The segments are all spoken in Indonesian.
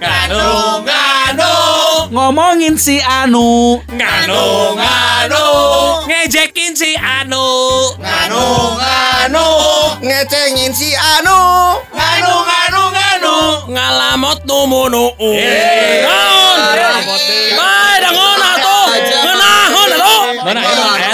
Nganu, nganu, Ngomongin si Anu. nganu, nganu, Ngejekin si Anu. nganu, nganu, ngecengin si Anu. nganu, nganu, nganu. Ngalamot numunu. Eh, Naon? Bae dangon atuh. Ngeunahon atuh. Mana eta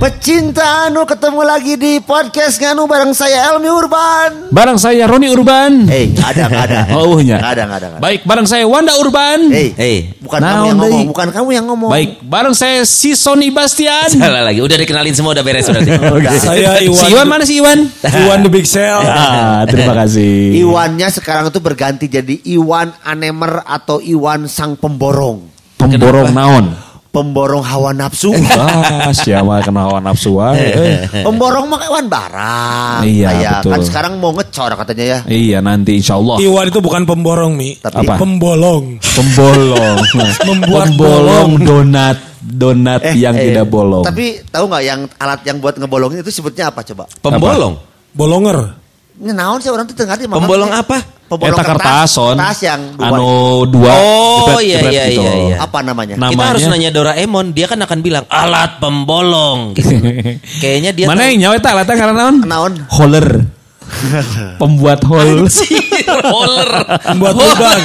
Pecinta Anu ketemu lagi di podcast Nganu bareng saya Elmi Urban. Barang saya Roni Urban. Hei, nggak ada, nggak ada. Oh. Nggak ada, nggak ada. Baik, barang saya Wanda Urban. Hei, Hei, bukan Naon kamu yang ngomong, bukan kamu yang ngomong. Baik, barang saya si Sony Bastian. salah lagi. Udah dikenalin semua udah beres berarti. Saya Iwan. Si Iwan mana si Iwan? Iwan the Big Cell. Ah, terima kasih. Iwannya sekarang itu berganti jadi Iwan Anemer atau Iwan Sang Pemborong. Pemborong naon? Pemborong hawa nafsu. Ah, siapa kena hawa nafsu eh. Pemborong mah Iwan barang. Iya, Kayak, betul. Kan sekarang mau ngecor katanya ya. Iya, nanti insya Allah. Iwan itu bukan pemborong mi, Tapi- Apa? pembolong. Pembolong. Membuat Pembolong donat. Donat Eh, yang eh, tidak bolong. Tapi tahu nggak yang alat yang buat ngebolongin itu sebutnya apa coba? Pembolong. Bolonger. Ini naon sih orang tuh tengah di Pembolong apa? Pembolong Eta kertas, son. Kertas yang dua. Anu dua. Oh, jepret- iya, jepret iya, gitu. iya, iya. apa namanya? Nah, Kita Namanya- harus nanya Doraemon, dia kan akan bilang alat pembolong. Gitu. Kayaknya dia Mana yang nyawa eta alatnya karena naon? Naon? Holler. Pembuat hole. Roller. Membuat lubang.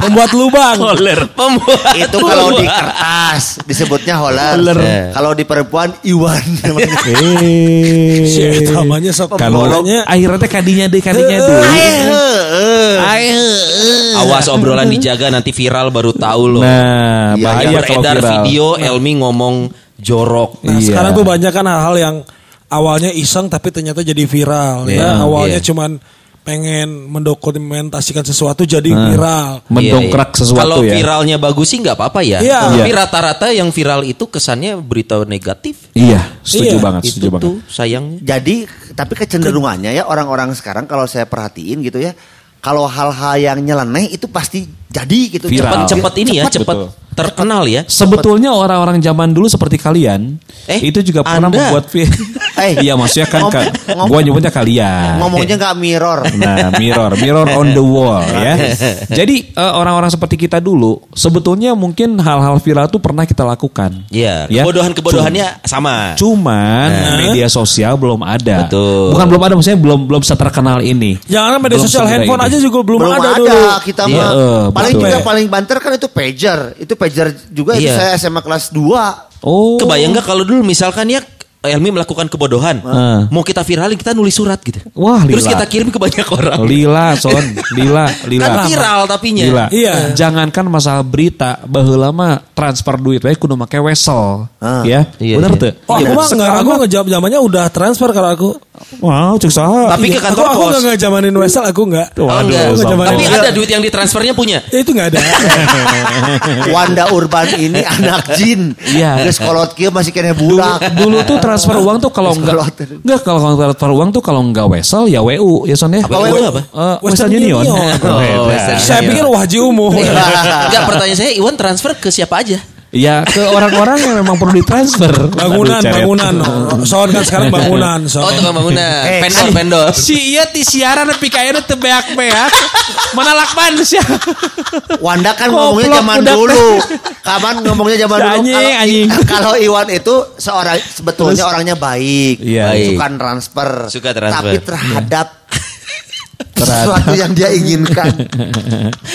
Membuat lubang. Holler. Pembuat. itu kalau di kertas disebutnya holler. Holler. Eh, Kalau di perempuan Iwan. Eh. Si eta namanya sok Kalau akhirnya kadinya deh kadinya deh. Awas obrolan dijaga nanti viral baru tahu loh. Nah, Iya, bahaya yang kalau beredar video Elmi ngomong jorok. Nah, Iya. sekarang tuh banyak kan hal-hal yang awalnya iseng tapi ternyata jadi viral. Iya, ya, awalnya iya. cuman pengen mendokumentasikan sesuatu jadi viral. Mendongkrak Iya, iya. sesuatu Kalau ya. viralnya bagus sih nggak apa-apa ya. Iya. Tapi rata-rata yang viral itu kesannya berita negatif. Iya, setuju Iya, banget, setuju itu banget. tuh sayangnya. Jadi tapi kecenderungannya ya orang-orang sekarang kalau saya perhatiin gitu ya, kalau hal-hal yang nyeleneh itu pasti jadi gitu. Viral. Cepat-cepat ini ya, Cepat, betul. terkenal ya. Sebetulnya orang-orang zaman dulu seperti kalian, Eh, itu juga pernah Anda? membuat film. Eh, iya, maksudnya kan, ngom- kan ngom- gua nyebutnya kalian. Ngomongnya nggak mirror. Nah, mirror, mirror on the wall ya. Jadi eh, orang-orang seperti kita dulu, sebetulnya mungkin hal-hal viral itu pernah kita lakukan. Iya, Ya. kebodohan-kebodohannya sama. Cuman media sosial belum ada. Betul. Bukan belum ada, maksudnya belum belum seterkenal ini. Jangan media Belum sosial handphone ini. aja juga belum, Belum ada, ada, dulu. kita Iya, mah. Paling juga paling banter kan itu pager. Itu pager juga itu Iya. saya SMA kelas 2. Oh. Kebayang nggak kalau dulu misalkan ya Elmi melakukan kebodohan, Ah. mau kita viralin kita nulis surat gitu. Wah, Terus lila. kita kirim ke banyak orang. Lila, son, lila, lila. Kan viral tapinya. Gila. Iya. Jangankan masalah berita, bahwa lama transfer duit baik kudu make wesel. Ah. Ya. Iya, Bener iya. tuh? Oh, aku mah enggak, aku ngejawab zamannya udah transfer kalau aku. Wow, cek saha. Tapi ke Iya, kantor aku, aku pos. enggak ngejamanin Wesel, aku enggak. Oh, Waduh, enggak. Tapi ada duit yang ditransfernya punya. Ya, itu enggak ada. Wanda Urban ini anak jin. Iya. Geus kolot kieu masih kena budak. Dulu tuh transfer uang tuh kalau enggak enggak kalau transfer uang tuh kalau enggak wesel ya WU ya son ya. Apa WU apa? Eh, Western Western Union. Union. Oh, Western Saya pikir wajib umum. Enggak, pertanyaan saya Iwan transfer ke siapa aja? Ya ke orang-orang yang memang perlu ditransfer. Bangunan, Aduh, bangunan. Oh, Sound kan sekarang bangunan. sound. Oh, tukang bangunan. Eh, Vendor, kan- vendor. Si iya ti siaran tapi kayaknya teu beak-beak. Mana lakban sih? Wanda kan Goblok, ngomongnya zaman dulu. Kapan ngomongnya zaman dulu. Anjing, Kalau- anjing. Kalau Iwan itu seorang sebetulnya orangnya baik. Iya. Suka transfer. Suka transfer. Tapi terhadap sesuatu yang dia inginkan.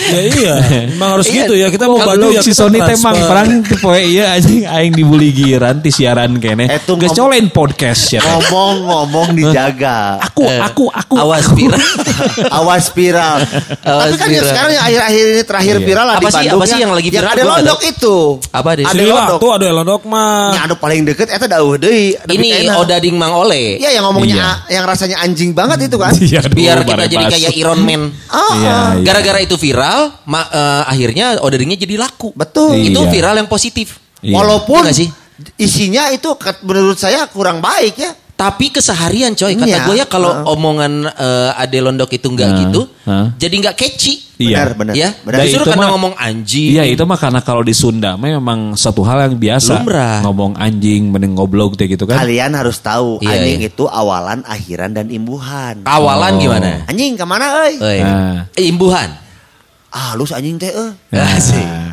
Ya iya, memang harus Iya. gitu ya. Kita mau baju ya si Sony temang perang poe iya anjing aing dibully giran ti siaran kene. Etung Geus colein podcast ya. Ngomong-ngomong dijaga. Aku aku aku Awas viral. Awas viral. Awas Tapi kan yang viral. sekarang yang akhir-akhir ini terakhir Iya. viral lah Apa di sih- Bandung apa sih ya. yang lagi viral? ada londok itu. Apa deh? Ada londok. tuh ada londok mah. Yang anu paling deket eta dauh deui. Tapi Ini kayaknya- Odading Mang Ole. Iya yang ngomongnya Iya. yang rasanya anjing banget itu kan. Biar kita jadi. Kayak Iron Man. Oh, Iya, iya. Gara-gara itu viral, ma- eh, akhirnya Odadingnya jadi laku. Betul. Iya. Itu viral yang positif. Iya. Walaupun Iya nggak sih? isinya itu menurut saya kurang baik ya. Tapi keseharian coy, kata Iya. gue ya kalau Heeh. omongan eh, Ade Londok itu nggak Heeh. gitu, Heeh. jadi nggak catchy. Iya. Benar, benar. Ya, benar. Justru itu karena mah- ngomong anjing. Iya itu mah karena kalau di Sunda memang satu hal yang biasa. Lumrah. Ngomong anjing, mending ngoblok kayak gitu kan. Kalian harus tahu Iya, anjing iya. itu awalan, akhiran dan imbuhan. Awalan Oh. gimana? Anjing ke mana euy? Eh, Nah. Imbuhan. Ah, halus anjing teh euy. Nah.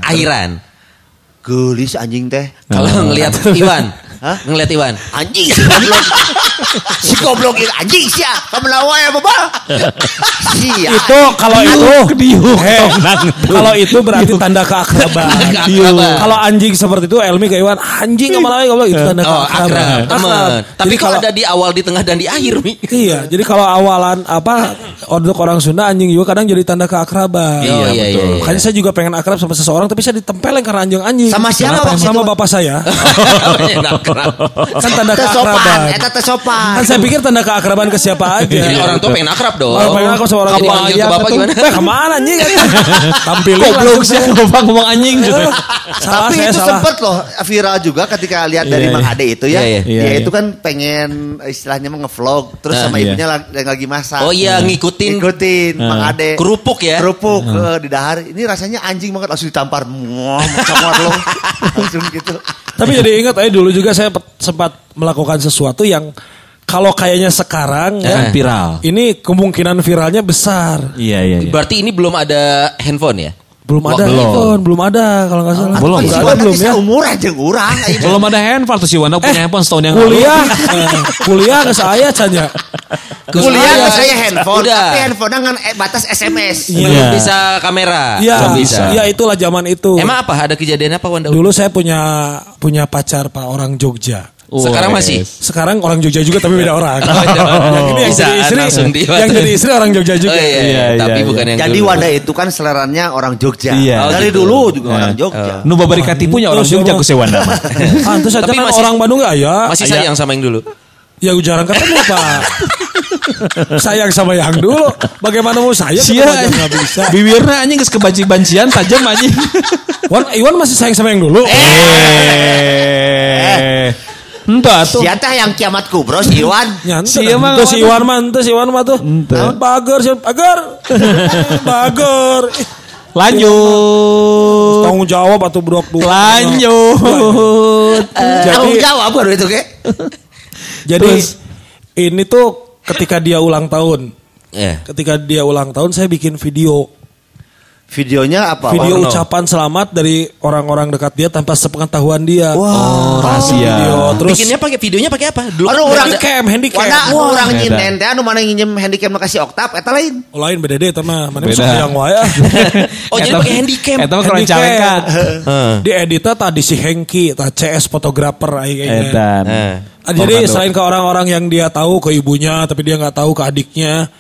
Akhiran. Gelis anjing teh. Kalau Ah. ngelihat Iwan, Hah? ngelihat Iwan. Anjing si goblok. si goblok anjing sih. Kamu lawan ya baba. Si Itu kalau itu Eh, kalau itu berarti tanda keakraban. Tanda keakraban. Kalau anjing seperti itu Elmi ke Iwan, anjing ke mana lagi goblok itu tanda Oh, keakraban. akrab. Tapi kalau ada di awal, di tengah dan di akhir, Mi? Iya, jadi kalau awalan apa untuk orang Sunda anjing juga kadang jadi tanda keakraban. Iya, iya, iya, iya. Makanya saya juga pengen akrab sama seseorang tapi saya ditempelin karena anjing anjing. Sama siapa Kenapa? waktu Sama itu? bapak saya. Akrab. kan tanda keakraban. eta teh sopan. Kan saya pikir tanda keakraban ke siapa aja. Jadi orang tua pengen akrab dong. Oh, pengen aku sama orang Jadi tua Iya, ke bapak betul. gimana? Eh, ke mana anjing? Tampilin Goblok sih saya. ngomong anjing gitu. Salah, Tapi itu sempet loh viral juga ketika lihat dari Iya, Mang iya. Ade itu ya. Iya, iya. Dia Iya, itu iya. kan pengen istilahnya mah ngevlog terus Ah, sama iya. ibunya lagi, yang lagi masak. Oh iya, ngikutin Ngikutin Mang Ah. Ade. kerupuk ya. Kerupuk eh, di dahar. Ini rasanya anjing banget langsung ditampar. Muah, macam lo. langsung gitu. Tapi jadi ingat eh dulu juga saya sempat melakukan sesuatu yang kalau kayaknya sekarang Eh. ya Viral. ini kemungkinan viralnya besar. Iya iya iya. Berarti ini belum ada handphone ya? Belum ada Belum. handphone, belum ada kalau nggak salah. Belum. Si ada belum ya. umuran jeung urang. ayeuna. Belum ada handphone tuh si Wanda punya handphone setahun yang Kuliah, lalu. eh, kuliah ke saya Canya. Kuliah nggak saya handphone, Udah. tapi handphone dengan eh, batas SMS. Iya. Belum bisa kamera. Iya, Belum bisa. iya itulah zaman itu. Emang apa? Ada kejadian apa Wanda? Dulu saya punya punya pacar pak orang Jogja. Sekarang masih? Sekarang orang Jogja juga tapi beda orang. orang. yang ini yang Bisa, jadi istri, langsung di- yang jadi istri orang Jogja juga. Oh, iya, iya, Iya, tapi iya, bukan iya. yang Jadi dulu. Wanda itu kan seleranya orang Jogja. Iya. Oh, Dari gitu. dulu juga Nah. orang Jogja. Nu babari katipunya orang Terus Jogja yang- ku Wanda mah. Pantes saja Tapi kan masih- orang Bandung gak ya? Masih sayang sama yang dulu. Ya jarang ketemu pak. sayang sama yang dulu. Bagaimana mau sayang? Sia aja nggak bisa. Bibirna anjing geus kebanci-bancian tajam anjing. Wan, Iwan masih sayang sama yang dulu. Eh. Entah tuh. Siapa yang kiamat kubro si Iwan? Nyantai. Si Iwan Tuh mah- si Iwan mah, tuh si Iwan mah tuh. Ente. Naon Bager, si. Bager. Ih, Lanjut. Tanggung jawab atau brok dulu. Lanjut. Tanggung Jadi, jawab baru itu ke? jadi Terus? ini tuh ketika dia ulang tahun. Ya. Ketika dia ulang tahun saya bikin video. Videonya apa? Video Warno? ucapan selamat dari orang-orang dekat dia tanpa sepengetahuan dia. Oh, rahasia. Video. Terus Bikinnya pakai videonya pakai apa? Dulu Aduh, kan orang- ada- handicam, handicam. Wana Wah. orang nyinden teh anu mana nginjem handicam makasih oktav eta lain. Oh, lain beda deh teman. Mana Beda. bisa yang wae. ah. Oh, jadi Eta- pakai handicam. Eta mah. Heeh. Di editnya tadi si Hengki, tadi CS fotografer kayaknya. Edan. Eh. Ah, jadi selain ke orang-orang yang dia tahu ke ibunya, tapi dia nggak tahu ke adiknya,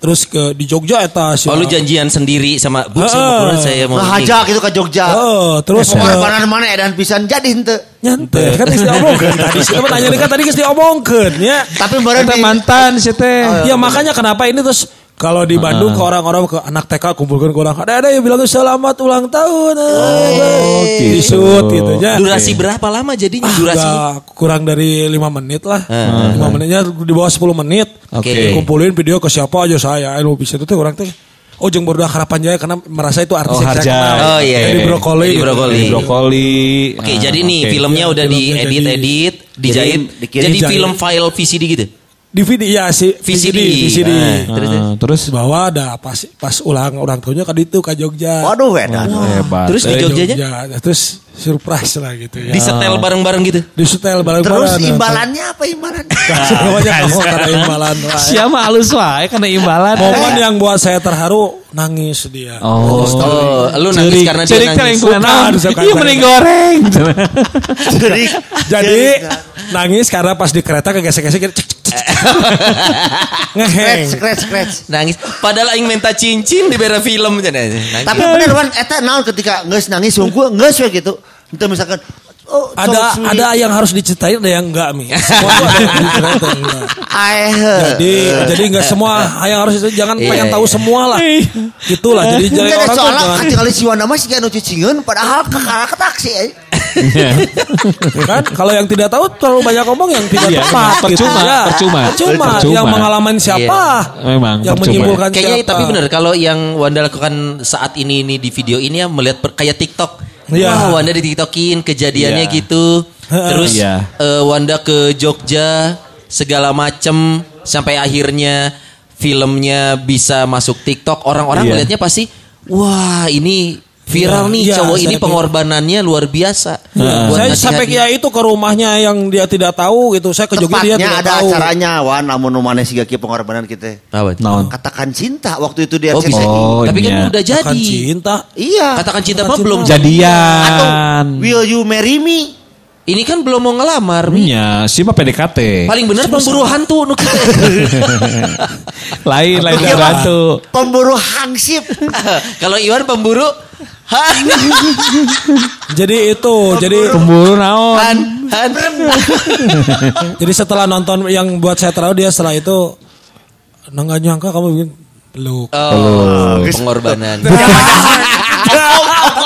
terus ke di Jogja eta si. Oh, lu janjian sendiri sama Bu, keluar, saya mau ini. Ngahajak gitu ke Jogja. Oh, terus Pengorbanan mana edan pisan jadi henteu. nyantai kan geus diomongkeun tadi sih teman nanya kan tadi geus diomongkeun ya. Tapi di- mantan si teh. Ya makanya kenapa ini terus kalau di Bandung ke orang-orang ke anak TK kumpulkan ke orang ada ada yang bilang selamat ulang tahun oh, gitu. disut gitu ya Durasi berapa lama jadinya durasinya? Udah kurang dari lima menit lah Heeh. lima menitnya di bawah 10 menit Oke. kumpulin video ke siapa aja saya lu bisa itu tuh orang tuh Oh jeng baru harapan jaya karena merasa itu artis Oh, yang saya kenal. Oh, iya, Edi iya. Brokoli. Edi Brokoli. Di brokoli. Oke, Ah, jadi nih filmnya udah Filmnya jadi- diedit-edit, dijahit, jadi Dijahit. film file VCD gitu. DVD ya si VCD. VCD. VCD. Nah. Terus, terus Bahwa ada pas pas ulang ulang tahunnya kan itu ke Jogja. Waduh edan. hebat. Terus di Jogjanya? Jogja. Terus surprise lah gitu ya. Disetel bareng-bareng gitu. di setel bareng Terus imbalannya apa imbalan? Semuanya kamu karena imbalan. Ya. Siapa halus wae karena imbalan. Momen yang buat saya terharu nangis dia. Oh, Oh, lu nangis karena dia cerik nangis. Cerik bukan. Iya mending goreng. Jadi Jadi nangis karena pas di kereta kegesek-gesek gitu, cek, cek, ngeheng. scratch scratch. Nangis. Padahal aing minta cincin di bere film Nangis. Tapi bener Wan eta naon ketika geus nangis hungkul geus we gitu. Itu misalkan oh, Ada sok ada yang harus diceritain ada yang enggak mi. Semua tuh ada yang diceritain enggak. Aeh. Jadi jadi enggak semua yang harus itu jangan Iya, pengen iya. tahu semua lah. Gitulah jadi jadi orang tuh soalnya jangan ketika si Wanda mah sih anu cicingin padahal ke ke taksi eh. Kan kalau yang tidak tahu terlalu banyak ngomong yang tidak Iya, tepat gitu. percuma, Ya. percuma. percuma Percuma. yang mengalami siapa Memang, yang percuma. menyimpulkan Kayaknya siapa tapi benar kalau yang Wanda lakukan saat ini ini di video ini ya melihat per- kayak TikTok. Iya. Wah, Wanda di TikTokin kejadiannya Iya. gitu. Terus Iya. eh, Wanda ke Jogja segala macem sampai akhirnya filmnya bisa masuk TikTok. Orang-orang Iya. melihatnya pasti wah ini viral Iya, nih iya, cowok ini pengorbanannya luar biasa. Buat saya sampai ya itu ke rumahnya yang dia tidak tahu gitu saya ke Jogja dia tidak ada tahu acaranya wan namun numane siga kieu pengorbanan kita. Apa? Naon? Katakan cinta waktu itu dia Oh. Oh, Tapi kan iya. udah jadi. cinta Iya. Katakan cinta Katakan mah belum cinta. jadi. Atau Jadian. will you marry me? Ini kan belum mau ngelamar. Iya, si mah PDKT. Paling bener pemburu hantu nu lain lain Iya, hantu. Pemburu hangsip. Kalau Iwan pemburu jadi itu jadi Pemburu naon? Han Han. jadi setelah nonton yang buat saya tahu dia setelah itu nah, nggak nyangka kamu bikin peluk Oh, pengorbanan.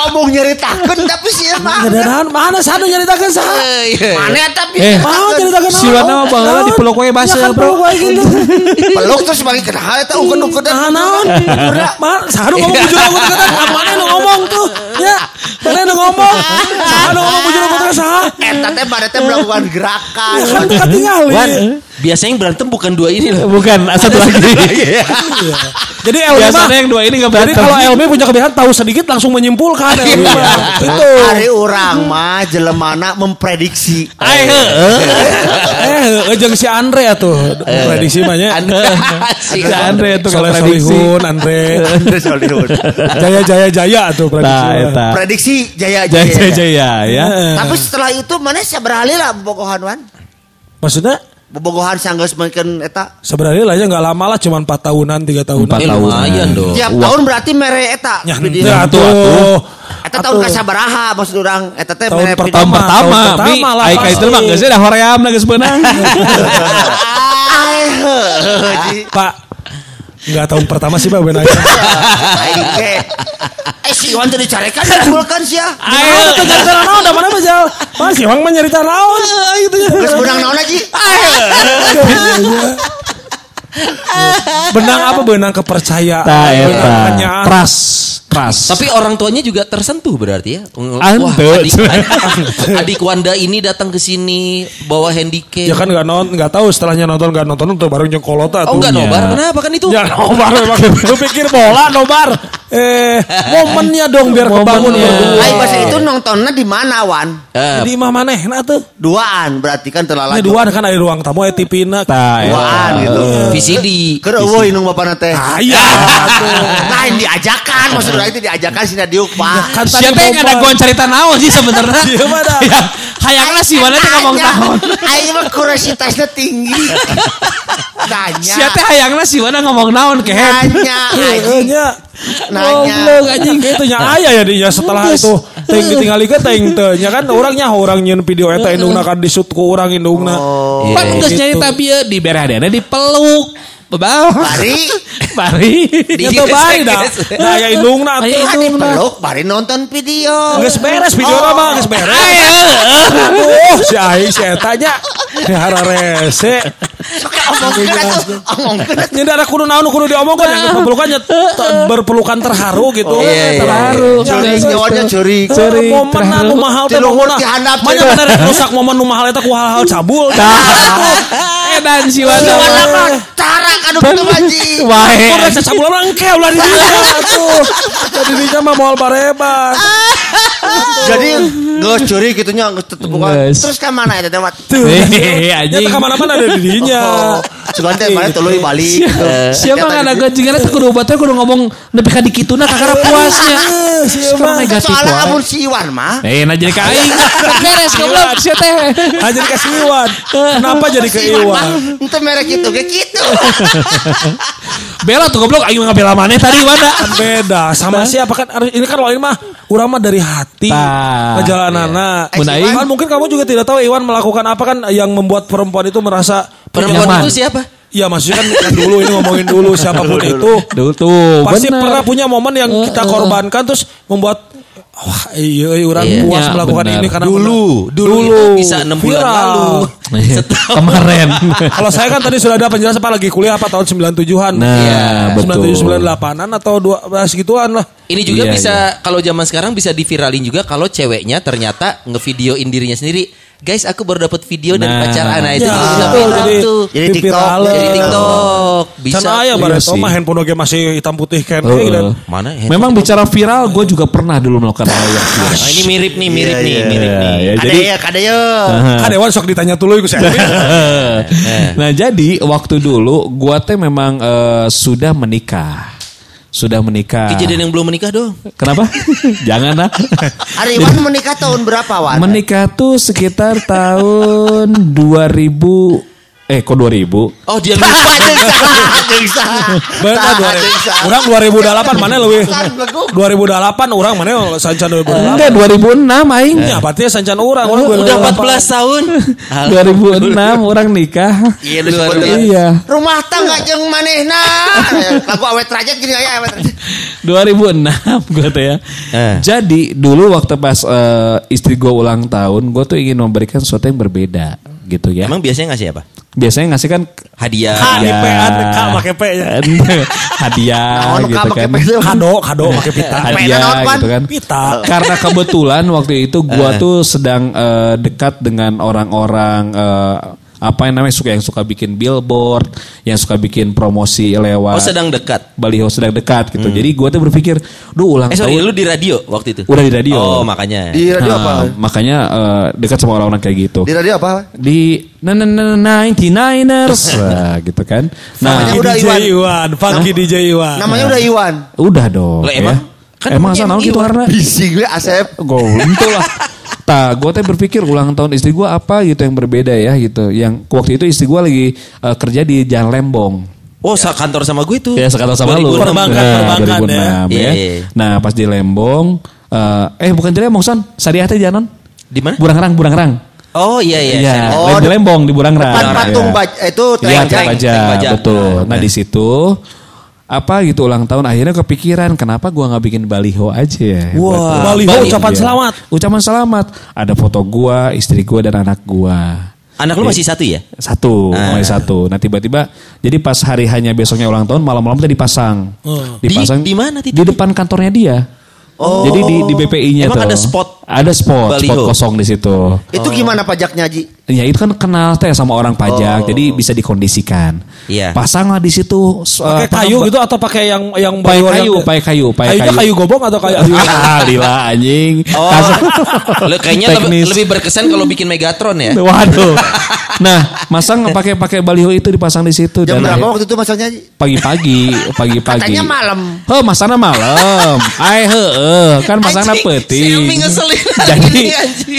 Ngomong nyeritakeun tapi sih. Kedanan mana sana nyeritakan sah Eh, iya. Mana tapi Eh, mau nyeritakan Si Wana mah baheula dipeluk we basa, ya kan bro. peluk peluk terus sebagai kenal eta ukeun-ukeun nah naon? mana sahanu ngomong bujur aku kata mana nu ngomong tuh? Ya mana nu ngomong? Sahanu ngomong bujur aku kata sah Eta teh pada teh melakukan gerakan. ya kan ketinggalan biasanya yang berantem bukan dua ini loh. Bukan, satu lagi. jadi Elmi mah Biasanya yang dua ini gak jadi berantem. kalau Elmi punya kebiasaan tahu sedikit langsung menyimpulkan Elmi itu Hari orang mah jelemana memprediksi. Heueuh. eh jeung si Andre atuh prediksi mah nya Si Andre tuh Soleh kalau prediksi. Solihun Andre Andre Solihun. Jaya Jaya Jaya tuh prediksi Nah. Prediksi jaya Jaya jaya. jaya ya. Tapi setelah itu mana sih beralih lah bobogohan wan. maksudnya Bobogohan sanggeus mungkin eta. sebenarnya lah ya nggak lama lah cuma 4 tahunan 3 tahunan Empat Eh, tahun. lumayan dong. Tiap tahun berarti mere eta. Ya, atuh. Eta tahun kasabaraha maksud urang. Eta teh Tahun mere pertama. Tahun pertama, tahun pertama Mi, lah, ai ka itu pasti. mah geus da hoream geus beunang. Ai heuh. Pak nggak tahun pertama sih Pak benar Aing ge. Eh si Iwan teh dicarekan dikumpulkan sia. Ayo, tuh nyarita naon, da mana bajal? Wah, si Wang mah nyarita naon. Gitu ya. Geus benang naon aja. Benang apa? Benang kepercayaan. Tah Benang. Trust, trust. Tapi orang tuanya juga tersentuh berarti ya. Ante, adik, cuy. adik Wanda ini datang ke sini bawa handicap. Ya kan nggak nonton, nggak tahu setelahnya nonton nggak nonton tuh bareng nyengkolota tuh. oh enggak Iya. nobar, kenapa kan itu? Ya nobar memang. Lu pikir bola nobar. Eh, momennya dong biar kebangun Momennya. berdua. Ai pas itu nontonnya di mana Wan? Eh, Di imah nah tuh. Duaan berarti kan telah Ini lanjut. dua kan ada ruang tamu eh tipina. Tah eta. Duaan gitu. VCD. Keur eueuh inung bapana teh. Ah, iya. Lain diajakan maksud urang itu diajakan si Nadiuk Pak. Kan tadi Sia teh momen. ada gua cerita naon sih sebenarnya. Iya? Ya, Hayangna sih mana teh ngomong naon. Aing mah kuriositasnya tinggi. Tanya. Sia teh hayangna sih mana ngomong naon kehe. Nanya. Iya. Nanya. Goblok anjing itu nya aya ya dinya setelah itu ting ditinggalikeun teuing teu nya kan orangnya orang nyeun video eta indungna kan disut ku urang indungna. Oh. Pan geus Gitu. nyarita bieu di beradana dipeluk. Bebal. Bari. Bari. Teu bari dah. Nah ya indungna Aya atuh. Tadi peluk, bari nonton video. Geus beres video Oh. mah geus beres. Aduh, si Ai si eta nya. Hara rese. Sok omongkeun atuh. Omongkeun atuh. Nya ada kudu naon kudu diomongkeun yang pelukannya berpelukan terharu gitu. Iya, iya, terharu. Nyawanya curik. Curi momen anu mahal teh momen. Manya cek. bener rusak momen nu mahal eta ku hal-hal cabul. Edan si Wanda. Mah kanu kitu maji. Wae. Udah saya cabul orang engke ulah di dinya tuh. Jadi dinya mah moal barebat. Jadi geus curi gitunya geus tetepungan. Geus. Terus ka mana eta teh Ya anjing. ke mana-mana ada di dinya. Oh, Cuman teh mana tuluy balik. Siapa nggak ada gajingan itu kudu obatnya kudu ngomong nepi ka dikituna kakara puasnya. Negatif Soalnya wae. amun si Iwan mah Eh, nah jadi ka aing. Beres goblok sia teh. Ah jadi ke si Iwan. Kenapa jadi ke si Iwan mah ente merek gitu ge gitu. Bela tuh goblok aing ngabela maneh tadi Wanda. Kan beda sama siapa kan ini kan lain mah urang mah dari hati Tah. perjalananna. Iya. Mun aing- Kan mungkin kamu juga tidak tahu Iwan melakukan apa kan yang membuat perempuan itu merasa Perempuan Nyaman. itu siapa? Iya maksudnya kan, kan dulu ini ngomongin dulu siapa pun itu Dulu tuh pasti bener. pernah punya momen yang kita korbankan terus membuat Wah, iya, iya, orang Iya. puas Ya, melakukan benar. ini karena Dulu, dulu, itu bisa enam bulan Viral. lalu. Iya, Kemarin. Kalau saya kan tadi sudah ada penjelasan apa lagi kuliah apa tahun 97-an. Nah, Iya. betul. 97 98-an atau dua segituan lah. Ini juga Iya, bisa kalau zaman sekarang bisa diviralin juga kalau ceweknya ternyata ngevideoin dirinya sendiri. Guys, aku baru dapat video dari Nah. pacar Ana itu Ya, bisa betul. viral Jadi- tuh. Jadi Di TikTok. viral. Jadi TikTok bisa. Can aya Iya bareto sih. mah handphone oge masih hitam putih kan. Eh, dan- Mana? ya? Memang bicara viral, gue juga pernah dulu melakukan hal yang viral. Nah, ini mirip nih, mirip Iya, nih, iya. mirip nih. Ya, Ada ya, ada ya. Kadewan sok ditanya dulu saya. nah jadi waktu dulu gua teh memang eh, sudah menikah. Sudah menikah. Kejadian yang belum menikah dong. Kenapa? Jangan lah. Ari Wan menikah tahun berapa Wan? menikah tuh sekitar tahun 2000 eh kok 2000? Oh dia lupa. Bener Saha, dua jeung saha. Orang 2008 mana bego. 2008 orang mana sancan 2008. Enggak 2006 aing. Ya, berarti sancan orang. orang Udah 2008. 14 tahun. 2006 orang nikah. Iya, lu. Iya. Rumah tangga jeung manehna. Lagu awet rajat gini aya awet rajat. 2006 gue tuh ya. Eh. Jadi dulu waktu pas eh, istri gue ulang tahun, gue tuh ingin memberikan sesuatu yang berbeda gitu ya. Emang biasanya ngasih apa? Biasanya ngasih kan Hadiah. P K pakai P ya. hadiah gitu kan. Kado, kado pakai pita. Hadiah gitu kan. Pita. Karena kebetulan waktu itu gua tuh sedang eh, dekat dengan orang-orang eh, apa yang namanya suka yang suka bikin billboard, yang suka bikin promosi lewat Oh sedang dekat. baliho sedang dekat gitu. Jadi gua tuh berpikir, duh ulang Eh sorry, tahun lu di radio waktu itu? udah di radio. Oh makanya. Di radio Nah, apa? Makanya eh, dekat sama orang-orang kayak gitu. Di radio apa? Di na na na na 99ers Wah, gitu kan. Nah, Namanya udah DJ Iwan. Iwan, Funky DJ Iwan. Namanya udah Iwan. udah dong. Lah, emang? ya. Kan emang emang gitu karena Bising we Asep. Gue itu lah. Tah, gue teh berpikir ulang tahun istri gue apa gitu yang berbeda ya gitu. Yang waktu itu istri gue lagi eh, kerja di Jalan Lembong. Oh sa kantor sama gue tuh. Ya sekarang sama lu. 2006. Perbankan, Nah, perbankan 2006 ya. ya. Iya, iya. Nah pas di Lembong, eh, eh bukan di Lembong son, Sariah teh jalan. Di mana? Burangrang, Burangrang. Oh iya iya. Iya, Oh, di Lembong di Burangrang. Depan Iya. patung baja itu Teng Baja. betul. Nah, Nah. di situ apa gitu ulang tahun akhirnya kepikiran kenapa gua nggak bikin baliho aja ya. Wah, Buat- baliho Baliho, ucapan iya. selamat. Ucapan selamat. Ada foto gua, istri gua dan anak gua. Anak lu masih satu ya? Satu, Ah. mulai satu. Nah tiba-tiba, jadi pas hari hanya besoknya ulang tahun, malam-malam tadi dipasang. Oh. Dipasang Di- di mana titik? Di depan kantornya dia. Oh. Jadi di, di BPI-nya Emang tuh. ada spot Ada spot, baliho? spot kosong di situ. Itu gimana pajaknya Ji? Ya itu kan kenal teh sama orang pajak, jadi bisa dikondisikan. Iya. Pasanglah di situ. s- Pakai kayu gitu atau pakai yang yang Pakai baliho kayu, yang- pakai kayu, pakai Kayunya kayu. kayu gobong atau kayu Ah, lila anjing. Oh, lu kayaknya lebih, Teknis. lebih berkesan kalau bikin Megatron ya. Waduh. Nah, masang pakai pakai baliho itu dipasang di situ Jam dan berapa akhir- waktu itu masangnya Ji? pagi-pagi, pagi-pagi. Katanya malam. Heh, masana malam. Ai heueuh, kan masana Anjing, si peuting. Ngeselin Jadi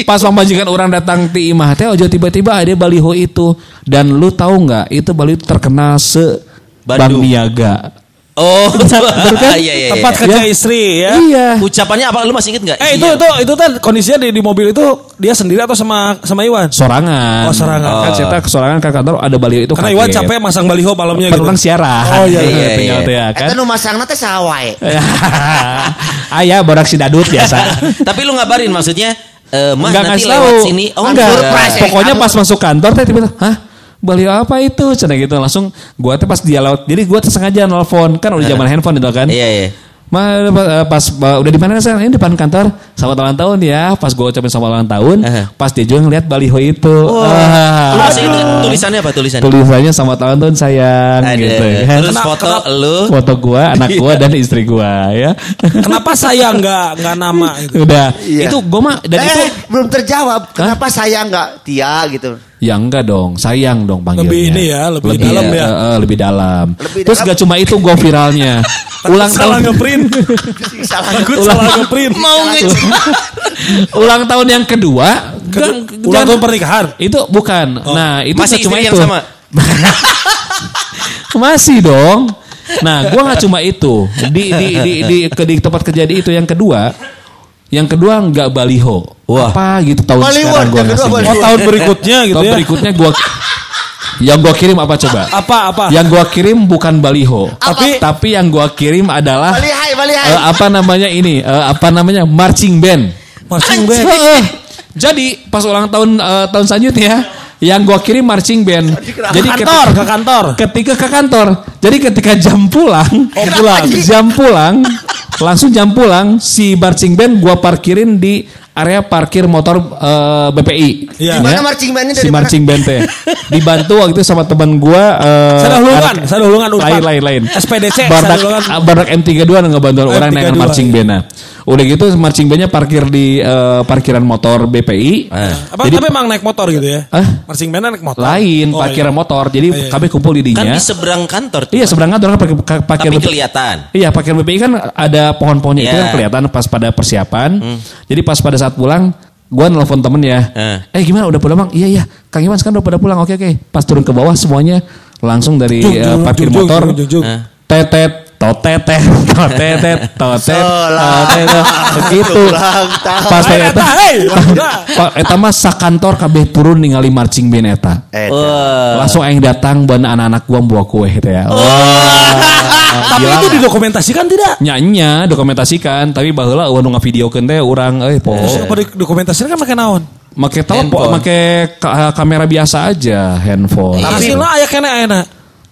pas pemajikan orang datang ti imah teh ojo tiba-tiba ada baliho itu dan lu tahu nggak itu baliho terkenal se Bandung. Niaga. Oh, kan? iya, iya, tempat iya. kerja Ya. istri ya. Iya. Ucapannya apa? Lu masih inget nggak? Eh itu isinya? itu itu kan kondisinya di, di mobil itu dia sendiri atau sama sama Iwan? Sorangan. Oh, sorangan. Kan saya ke sorangan ke kantor ada baliho itu Karena Iwan capek masang baliho malamnya Kan gitu. orang siaran. Oh, iya, iya, iya. teh ya, kan. Eta nu masangna teh saha wae. Ayah borak si dadut biasa. Tapi lu ngabarin maksudnya eh Mas Enggak nanti ngasih lewat tahu. sini. Oh, enggak. surprise, eh, Pokoknya pas masuk kantor teh tiba-tiba, "Hah? Baliho apa itu?" Cenah gitu langsung gua teh pas dia lewat. Jadi gua tuh sengaja nelpon kan udah zaman handphone itu kan. Iya, iya. Ma, eh, pas eh, udah di mana saya ini depan kantor selamat ulang tahun ya pas gue ucapin selamat ulang tahun Aha. pas dia juga ngeliat baliho itu Lu ah, inget tulisannya apa tulisannya? tulisannya selamat ulang tahun sayang Ada. gitu kan Terus foto lu. foto gua anak gua dan istri gua ya Kenapa saya nggak nggak nama gitu? udah Iya. itu gua mah dan eh, itu belum terjawab. Kenapa saya enggak Tia gitu? Ya enggak dong, sayang dong panggilnya. Lebih ini ya, lebih dalam ya. eh, eh, lebih dalam. Lebih Terus dalam. gak cuma itu gue viralnya. ulang Salah tahun ngeprint. Salah. Salah ngeprint. Mau nge ulang tahun yang kedua. Ulang jangan- tahun pernikahan. Itu bukan. Nah, itu Masih cuma itu. yang sama. Masih dong. Nah, gua nggak cuma itu. Di di di di, ke, di tempat kejadian itu yang kedua. Yang kedua nggak baliho. Wah. Apa gitu tahun Baliho, sekarang gua yang kedua baliho. Oh tahun berikutnya gitu Tahun ya. berikutnya gua Yang gua kirim apa coba? Apa apa? Yang gua kirim bukan baliho. Tapi- tapi yang gua kirim adalah Bali hai, bali hai. eh, apa namanya ini? Eh, apa namanya? Marching band. Marching band. Heeh. Jadi pas ulang tahun eh, tahun selanjutnya yang gua kirim marching band. Jadi kantor, ke kantor. Ketika ke kantor. Jadi ketika jam pulang, Oh, pulang. jam pulang, langsung jam pulang si marching band gua parkirin di area parkir motor eh, BPI. Iya. Di mana marching bandnya dari si mana? marching band teh. Dibantu waktu itu sama teman gua eh, Saya hulungan, anak- saya hulungan Unpad. lain lain lain. SPDC, Bardak. Bardak M32 ngebantu orang naik M32, marching iya. Udah gitu marching bandnya parkir di eh, parkiran motor BPI. Apa Jadi tapi emang naik motor gitu ya? Hah? Marching band naik motor. lain Oh, parkiran iya. motor. Jadi iya. kami kumpul di Kan dinya. di seberang kantor tuh. Iya seberang kantor kan parkir, parkir Tapi BPI. kelihatan. Iya parkir BPI kan ada pohon-pohonnya itu Iya. kan kelihatan pas pada persiapan. Jadi pas pada saat pulang, gua nelfon temen ya. Eh. Eh gimana udah pulang bang? Iya iya. Kang Iwan sekarang udah pada pulang. Oke oke. Pas turun ke bawah semuanya langsung dari Jung, eh, jung, parkir jung, jung, motor. jung, jung, jung. Eh. Tetet totetet totetet totet totetet gitu. Ulang tahun. Pas eta. Pak eta mah sakantor kabeh turun ningali marching band eta. Eh. Langsung aing datang ban anak-anak gua bawa kue gitu ya. Tapi itu didokumentasikan tidak? Nyanya dokumentasikan tapi baheula eueuh nu ngavideokeun teh urang euy po. Terus apa didokumentasikan kan pakai naon? Make telepon, make ka- kamera biasa aja handphone. Tapi hasilnya aya kene ayeuna.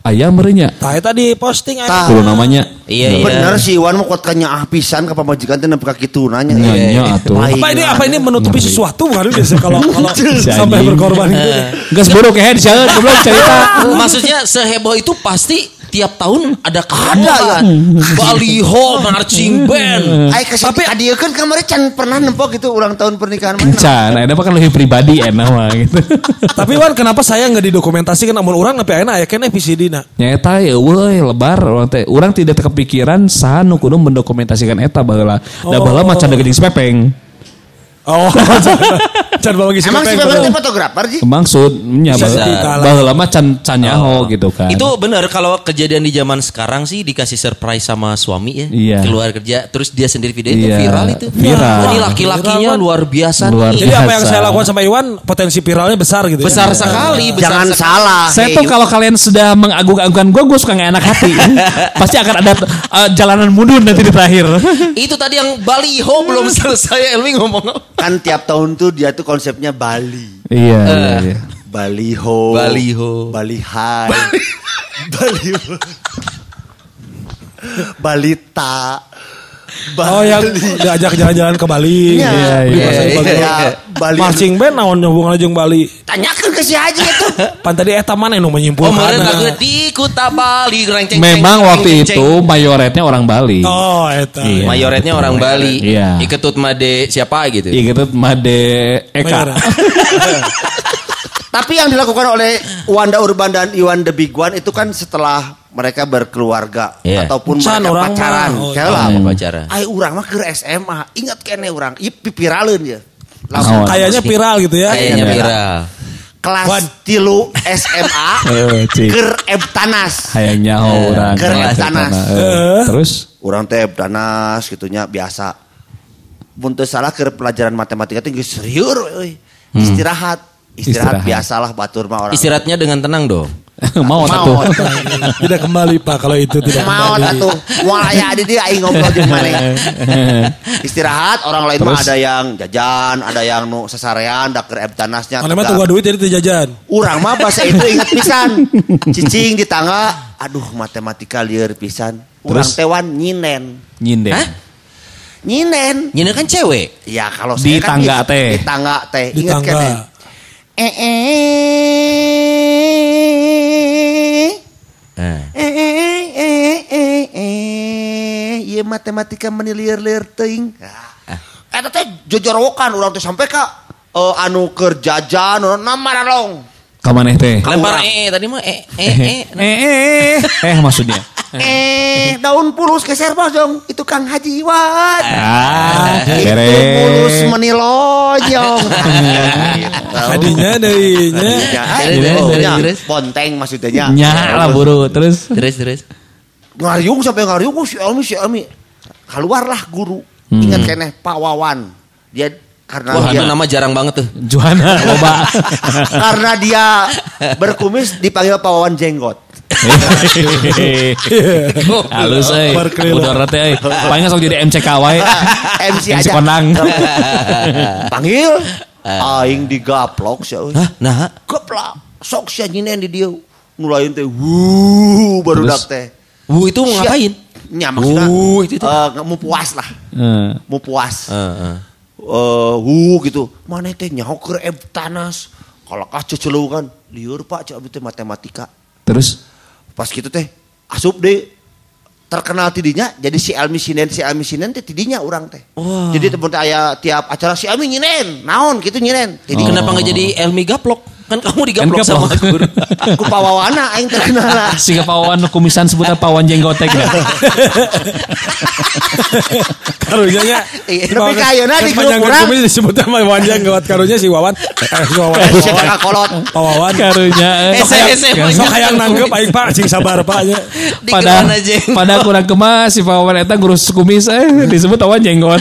Aya merenya. Tah eta di posting aya. Kudu namanya. Iya iya. Bener si Iwan mau kotkannya ah pisan ke pamajikan teh nepi ka kitu nanya. Nyanya atuh. Baik. Apa ini apa ini menutupi Ngeri. sesuatu bukan biasa kalau kalau sampai berkorban gitu. Geus bodoh kehe disieun goblok cerita. Maksudnya seheboh itu pasti tiap tahun ada kehamulan. Baliho, marching band. Ai kasih tapi dia kan kemarin can pernah nempok gitu ulang tahun pernikahan mana. Encan, ada kan lebih pribadi enak mah gitu. Tapi Wan kenapa saya nggak didokumentasikan namun orang tapi ayeuna aya kene VCD na. Nyata ya eueuy lebar urang teh. Urang tidak kepikiran saha nu kudu mendokumentasikan eta baheula. Da baheula mah can geuning sepepeng. Oh, can bawa gisi Emang si teh fotografer sih? Maksud nya Bisa. baheula baheula mah can can nyaho gitu kan. Itu benar kalau kejadian di zaman sekarang sih dikasih surprise sama suami ya. Iya. Keluar kerja terus dia sendiri video itu Iya, viral itu. viral. Ini laki-lakinya luar biasa Luar nih. Jadi apa yang Biasa. saya lakukan sama Iwan potensi viralnya besar gitu. ya? Besar sekali, besar Jangan sekali. salah. Saya Hey, tuh kalau kalian sudah mengagung-agungkan gue, gue suka gak enak hati. Pasti akan ada uh, jalanan mundur nanti di terakhir. Itu tadi yang baliho belum selesai Elmi ngomong. kan tiap tahun tuh dia tuh konsepnya Bali. iya, Eh. iya, iya. Baliho. Baliho. Bali Hai. Baliho. Balita. Oh yang diajak jalan-jalan ke Bali. Iya, iya, iya, pasar iya, Bali. iya. Bali. Marching band naon hubungannya jeung Bali. Tanyakan ke si Haji itu. Pan tadi eta mana yang Oh, menyimpulkan. kemarin lagu di Kuta Bali renceng Memang waktu itu mayoretnya orang Bali. Oh, eta. Iya. mayoretnya orang Bali. Iya. Iketut Made siapa gitu. Iya gitu, Made Eka. Tapi yang dilakukan oleh Wanda Urban dan Iwan The Big One itu kan setelah mereka berkeluarga Iya. ataupun Can mereka orang pacaran. Oh. Apa pacaran? Ai urang mah ke SMA. Ingat kene urang. Ieu pipiraleun ya. Langsung Oh. Kayaknya viral gitu ya. Kayaknya Iya. viral. kelas Wan. tilu SMA Eh, ker Ebtanas. Hayangnya orang. Keren Keren tanas. Eh, Terus? Urang teh Ebtanas gitunya biasa. Mun teu salah keur pelajaran matematika teh geus serieur euy. Istirahat. Istirahat, Istirahat. biasalah batur mah orang. Istirahatnya dengan tenang dong. Mau Mau. satu. Tidak kembali Pak kalau itu tidak Mau atuh. Moal aya di dia aing ngobrol jeung maneh. Istirahat orang lain mah ada yang jajan, ada yang nu sasarean da keur Ebtanasnya. Mana mah tunggu duit jadi jajan. Urang mah bahasa itu ingat pisan. Cicing di tangga, aduh matematika lieur pisan. Urang Terus? tewan nyinen. Nyinde. Hah? Nyinen. Nyina kan cewek. Ya kalau Di saya kan tangga di- teh. Di tangga teh. Di Ingat kan? ya? Eh eh. Eh. Eh eh eh eh eh. Ieu matematika menilieur-lieur teuing. Ah. Eta teh jojorowokan urang teh sampai ka eh, anu keur jajan nama long. Kamaneh teh. Lempar eh tadi mah eh eh eh. Eh, eh, eh maksudnya. Eh, daun pulus geser bos dong. Itu Kang Haji Iwan. Ah, Itu pulus beres. menilojong. Tadinya terus, terus. Ponteng maksudnya. Nya lah buru. Terus? Terus terus. Ngariung sampai ngariung oh, si Elmi si Elmi. Keluarlah guru. Ingat keneh Pak Wawan. Dia karena Wah dia nama jarang banget tuh. Juana loba. karena dia berkumis dipanggil Pak Wawan Jenggot. Halus euy. Rete euy. Paling sok jadi MCK wae. MC MC aja. Konang. Panggil aing digaplok euy. Hah? Nah, Geplak. Sok sia nyinen di dieu. Nulain teh wuh baru dak teh. Wu itu ngapain? Nya maksudnya Wuh, itu tuh. eh, mau puas lah. Eh. Mau puas. Heeh. eh wuh gitu mana teh nyaho keur eb tanas kalau kah cecelukan liur pak teh matematika Terus pas gitu teh asup deh. Terkenal tidinya jadi si Elmi Sinen si Elmi Sinen teh tidinya orang teh. Jadi temen teh aya tiap acara si Elmi nyinen naon gitu nyinen. Jadi jadi kenapa nggak jadi Elmi Gaplok? Kan kamu digaplok Kan sama guru. ku pawawana aing terkenal lah si pawan kumisan sebutan pawan jenggotek ya. Karunya nya. Iya, tapi kayaknya di grup Panjang urang. kumis disebut sama Wanjang gawat karunya si Wawan. Eh, si Wawan. si kakak kolot Pak Wawan. Karunya. eh. Ese, Sok hayang nanggep aing Pak cing sabar Pak nya. Pada pada kurang kemas si pawan eta ngurus kumis eh disebut pawan jenggot.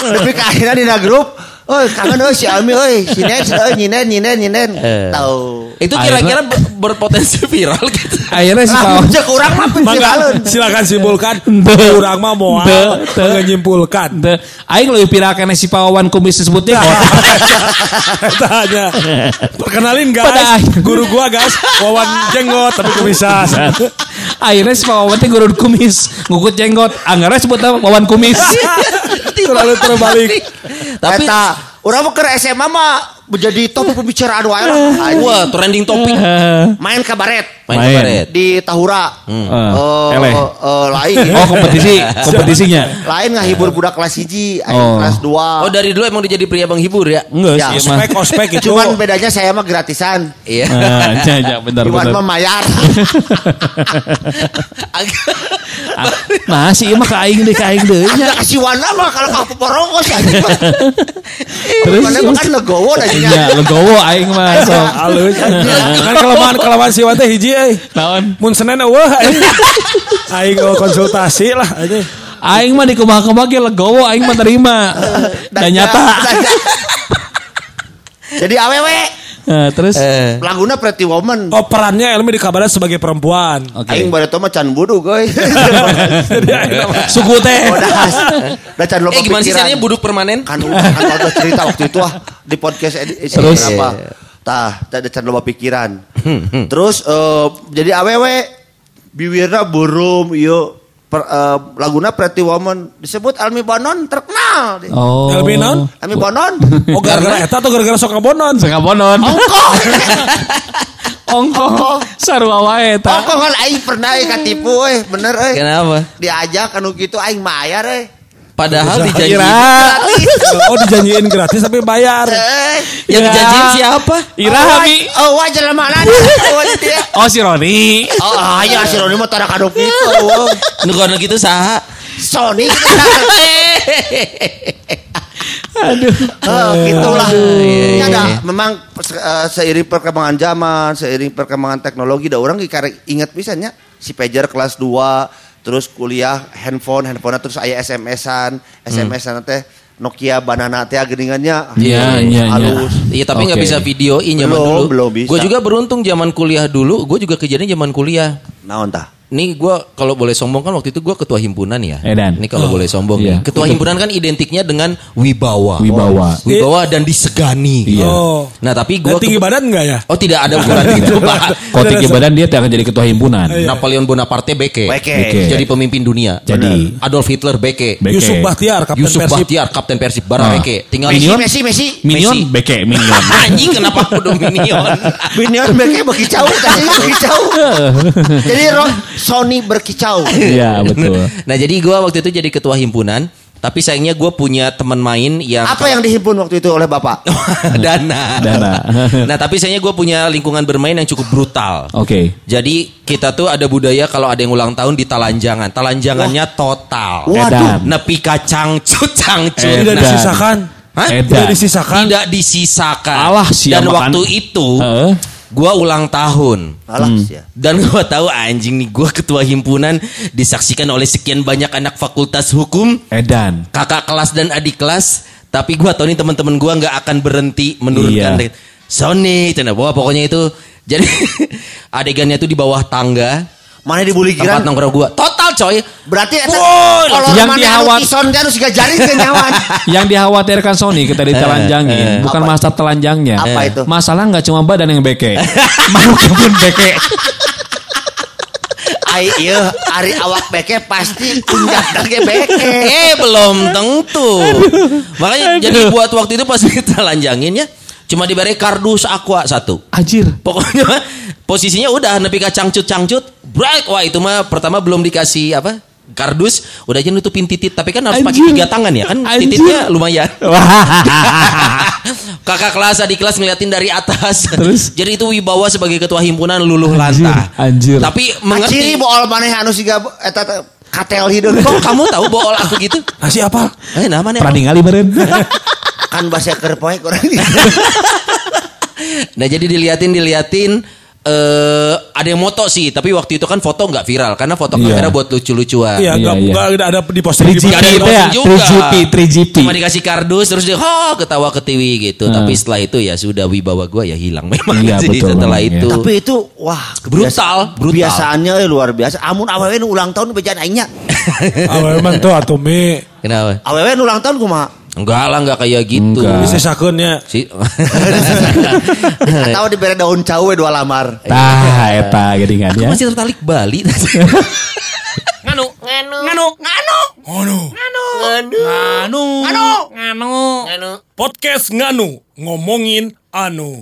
tapi akhirnya di grup Oh, kangen euy si Elmi euy, sinen, euy nyinen, nyinen, nyinen. Eh. Tahu. Itu kira-kira ber- berpotensi viral gitu. Akhirnya si Ah, pawan cek urang mah Mangga viraleun. silakan simpulkan. Teu. Urang mah moal Teu, teu. menyimpulkan. Aing lebih viral karena si pawan kumis disebut jenggot. Tanya. Perkenalin guys, guru gua guys, Wawan jenggot tapi kumisan. Akhirnya si pawan teh guru kumis ngukut jenggot. Anggarnya sebut nama pawan kumis. Terlalu terbalik. Tapi Eta, orang mau ke SMA mah menjadi topik pembicaraan wae lah. Wah trending topik Main kabaret main Main. kabaret. di Tahura. Eh, Eh, eleh. eh, lain. Oh kompetisi, kompetisinya. lain ngahibur budak kelas 1, Oh. kelas 2. Oh dari dulu emang dia jadi pria menghibur ya? Enggak Ya, sih. Ospek, ospek itu. Cuman bedanya saya mah gratisan. Iya. Nah, ja, ja, bentar, Iwan bentar. mah mayar. Nah, si mah ka aing deui, ka aing deui nya. Ada kasih warna mah kalau kau porongos anjing. Terus Mana mah kan legowo dah nya. Ya, legowo aing mah sok. Halus. Kan kelemahan kelemahan si Wante hiji euy. Naon? Mun Senin eueuh aing. Aing oh, konsultasi lah aja. Aing mah di kumaha-kumaha ge legowo aing mah terima. Dan nyata. Jadi awewe Nah, terus Eh. laguna Pretty Woman. Oh perannya Elmi dikabarin sebagai perempuan. Oke. Aing bareto mah can budu goy. Suku teh. Bodas. Da can Eh gimana sih caranya buduk permanen? kan kan ada cerita waktu itu ah di podcast edi- isi Terus? berapa tah ada can loba pikiran terus eh, jadi awewe biwirna burum iyo per, eh, laguna Pretty Woman disebut Almi Bonon terkenal Oh. Elmi naon? Almi Bonon Oh gara-gara eta atau gara-gara sok kabonon? Sengabonon. ongkong Ongko. Sarua wae eta. ongkong kan aing pernah eh katipu eh bener eh Kenapa? diajak anu gitu aing mayar eh Padahal dijanji. Ira. Oh dijanjiin gratis tapi bayar. eh Yang dijanjiin siapa? Ira Hami. oh wajar lama nanya oh Oh si Roni. oh ah, ya si Roni mah tara kado gitu oh. Nu kono gitu saha? Sony Aduh. Oh, gitulah. iya, Ya, iya. dah, memang eh, seiring perkembangan zaman, seiring perkembangan teknologi, da orang ingat pisannya si pager kelas 2, terus kuliah handphone, handphone terus aya SMS-an, SMS-an teh Nokia banana teh geningannya Iya, iya, iya. halus. Iya tapi nggak Oke. bisa videoin zaman Belum, dulu. belum bisa. Gue juga beruntung zaman kuliah dulu. Gue juga kejadian zaman kuliah. Naon tah? Nih gue kalau boleh sombong kan waktu itu gue ketua himpunan ya. Edan. Ini kalau boleh sombong Iya. nih. Ketua himpunan kan identiknya dengan wibawa. Wibawa. Wibawa dan disegani. Iya. Oh. Nah tapi gue tinggi badan enggak ya? Oh tidak ada ukuran itu Pak. Kalau tinggi badan dia akan jadi ketua himpunan. Napoleon Bonaparte beke. Beke. Beke. Jadi pemimpin dunia. Jadi. Adolf Hitler beke. Beke. Yusuf Bahtiar, Kapten Yusuf Persib. Bahtiar, Kapten Persib Bara Nah. beke. Tinggal Messi, Minion? Messi, Messi. Minion Messi. beke minion. Anjing kenapa kudu minion? Minion mereka berkicau, tadi berkicau. Jadi Ro- Sony berkicau. Iya betul. Nah jadi gua waktu itu jadi ketua himpunan. Tapi sayangnya gue punya teman main yang Apa yang dihimpun waktu itu oleh Bapak? dana. Dana. nah tapi sayangnya gue punya lingkungan bermain yang cukup brutal. Oke. Jadi kita tuh ada budaya kalau ada yang ulang tahun di talanjangan. Talanjangannya total. Edan. Nepi kacang cut cangcut. Tidak Edan. disisakan. Hah? Edan. Tidak disisakan. Tidak disisakan. Alah, siapa Dan waktu itu Heeh. Gua ulang tahun. Alah, ya. Dan gua tahu anjing nih gua ketua himpunan disaksikan oleh sekian banyak anak fakultas hukum, Edan. kakak kelas dan adik kelas. Tapi gua tahu nih teman-teman gua nggak akan berhenti menurunkan Iya. Sony, cina bahwa pokoknya itu jadi adegannya tuh di bawah tangga Mana dibuli tempat giran? nongkrong gua. Total coy. Berarti eta kalau yang mana dihawat- anu kison kan harus gajari ke nyawan. Yang dikhawatirkan Sony kita ditelanjangin, bukan Apa? masalah telanjangnya. Apa itu? Masalah nggak cuma badan yang beke, makhluk pun beke. Ai iya ari awak beke pasti pundak ge beke. Eh belum tentu. Makanya jadi buat waktu itu pas kita lanjangin ya, cuma diberi kardus aqua satu. Ajir. Pokoknya posisinya udah nepi ka cangcut-cangcut. Break. Wah, itu mah pertama belum dikasih apa? Kardus, udah aja nutupin titit, tapi kan harus pakai tiga tangan ya, kan Anjing. tititnya lumayan. Kakak kelas, adik kelas ngeliatin dari atas. Terus? Jadi itu wibawa sebagai ketua himpunan luluh Anjir, lantah. anjir. Tapi mengerti. bool maneh anu siga eta katel hideung. Kok kamu tahu bool aku gitu? Masih apa? Eh, namanya Pernah ningali beren. Kan bahasa keur poe kurang. Nah jadi diliatin diliatin eh ada yang moto sih, tapi waktu itu kan foto nggak viral karena foto Iya. kamera buat lucu-lucuan. Iya, Iya, enggak iya. enggak ada di posting di 3GP Nggak ada ya, posting juga. 3GP, 3GP. Cuma dikasih kardus terus dia oh ketawa ketiwi gitu. Hmm. Tapi setelah itu ya sudah wibawa gua ya hilang memang Iya, sih betul setelah memang, itu. iya. Tapi itu wah Brutal, brutal. Biasaannya eh, luar biasa. Amun awewe ulang tahun bejaan aingnya. Ah, memang tuh atuh mi Kenapa? Awewe ulang tahun kumaha? Enggak lah enggak kayak gitu. Enggak. bisa sakeunnya. Si Atau dibere daun cawe dua lamar. Tah, eta geringan Aku ya. masih tertarik Bali. Nganu, nganu, nganu, nganu, Ngono. nganu, nganu, nganu, nganu, nganu. Podcast Nganu ngomongin anu.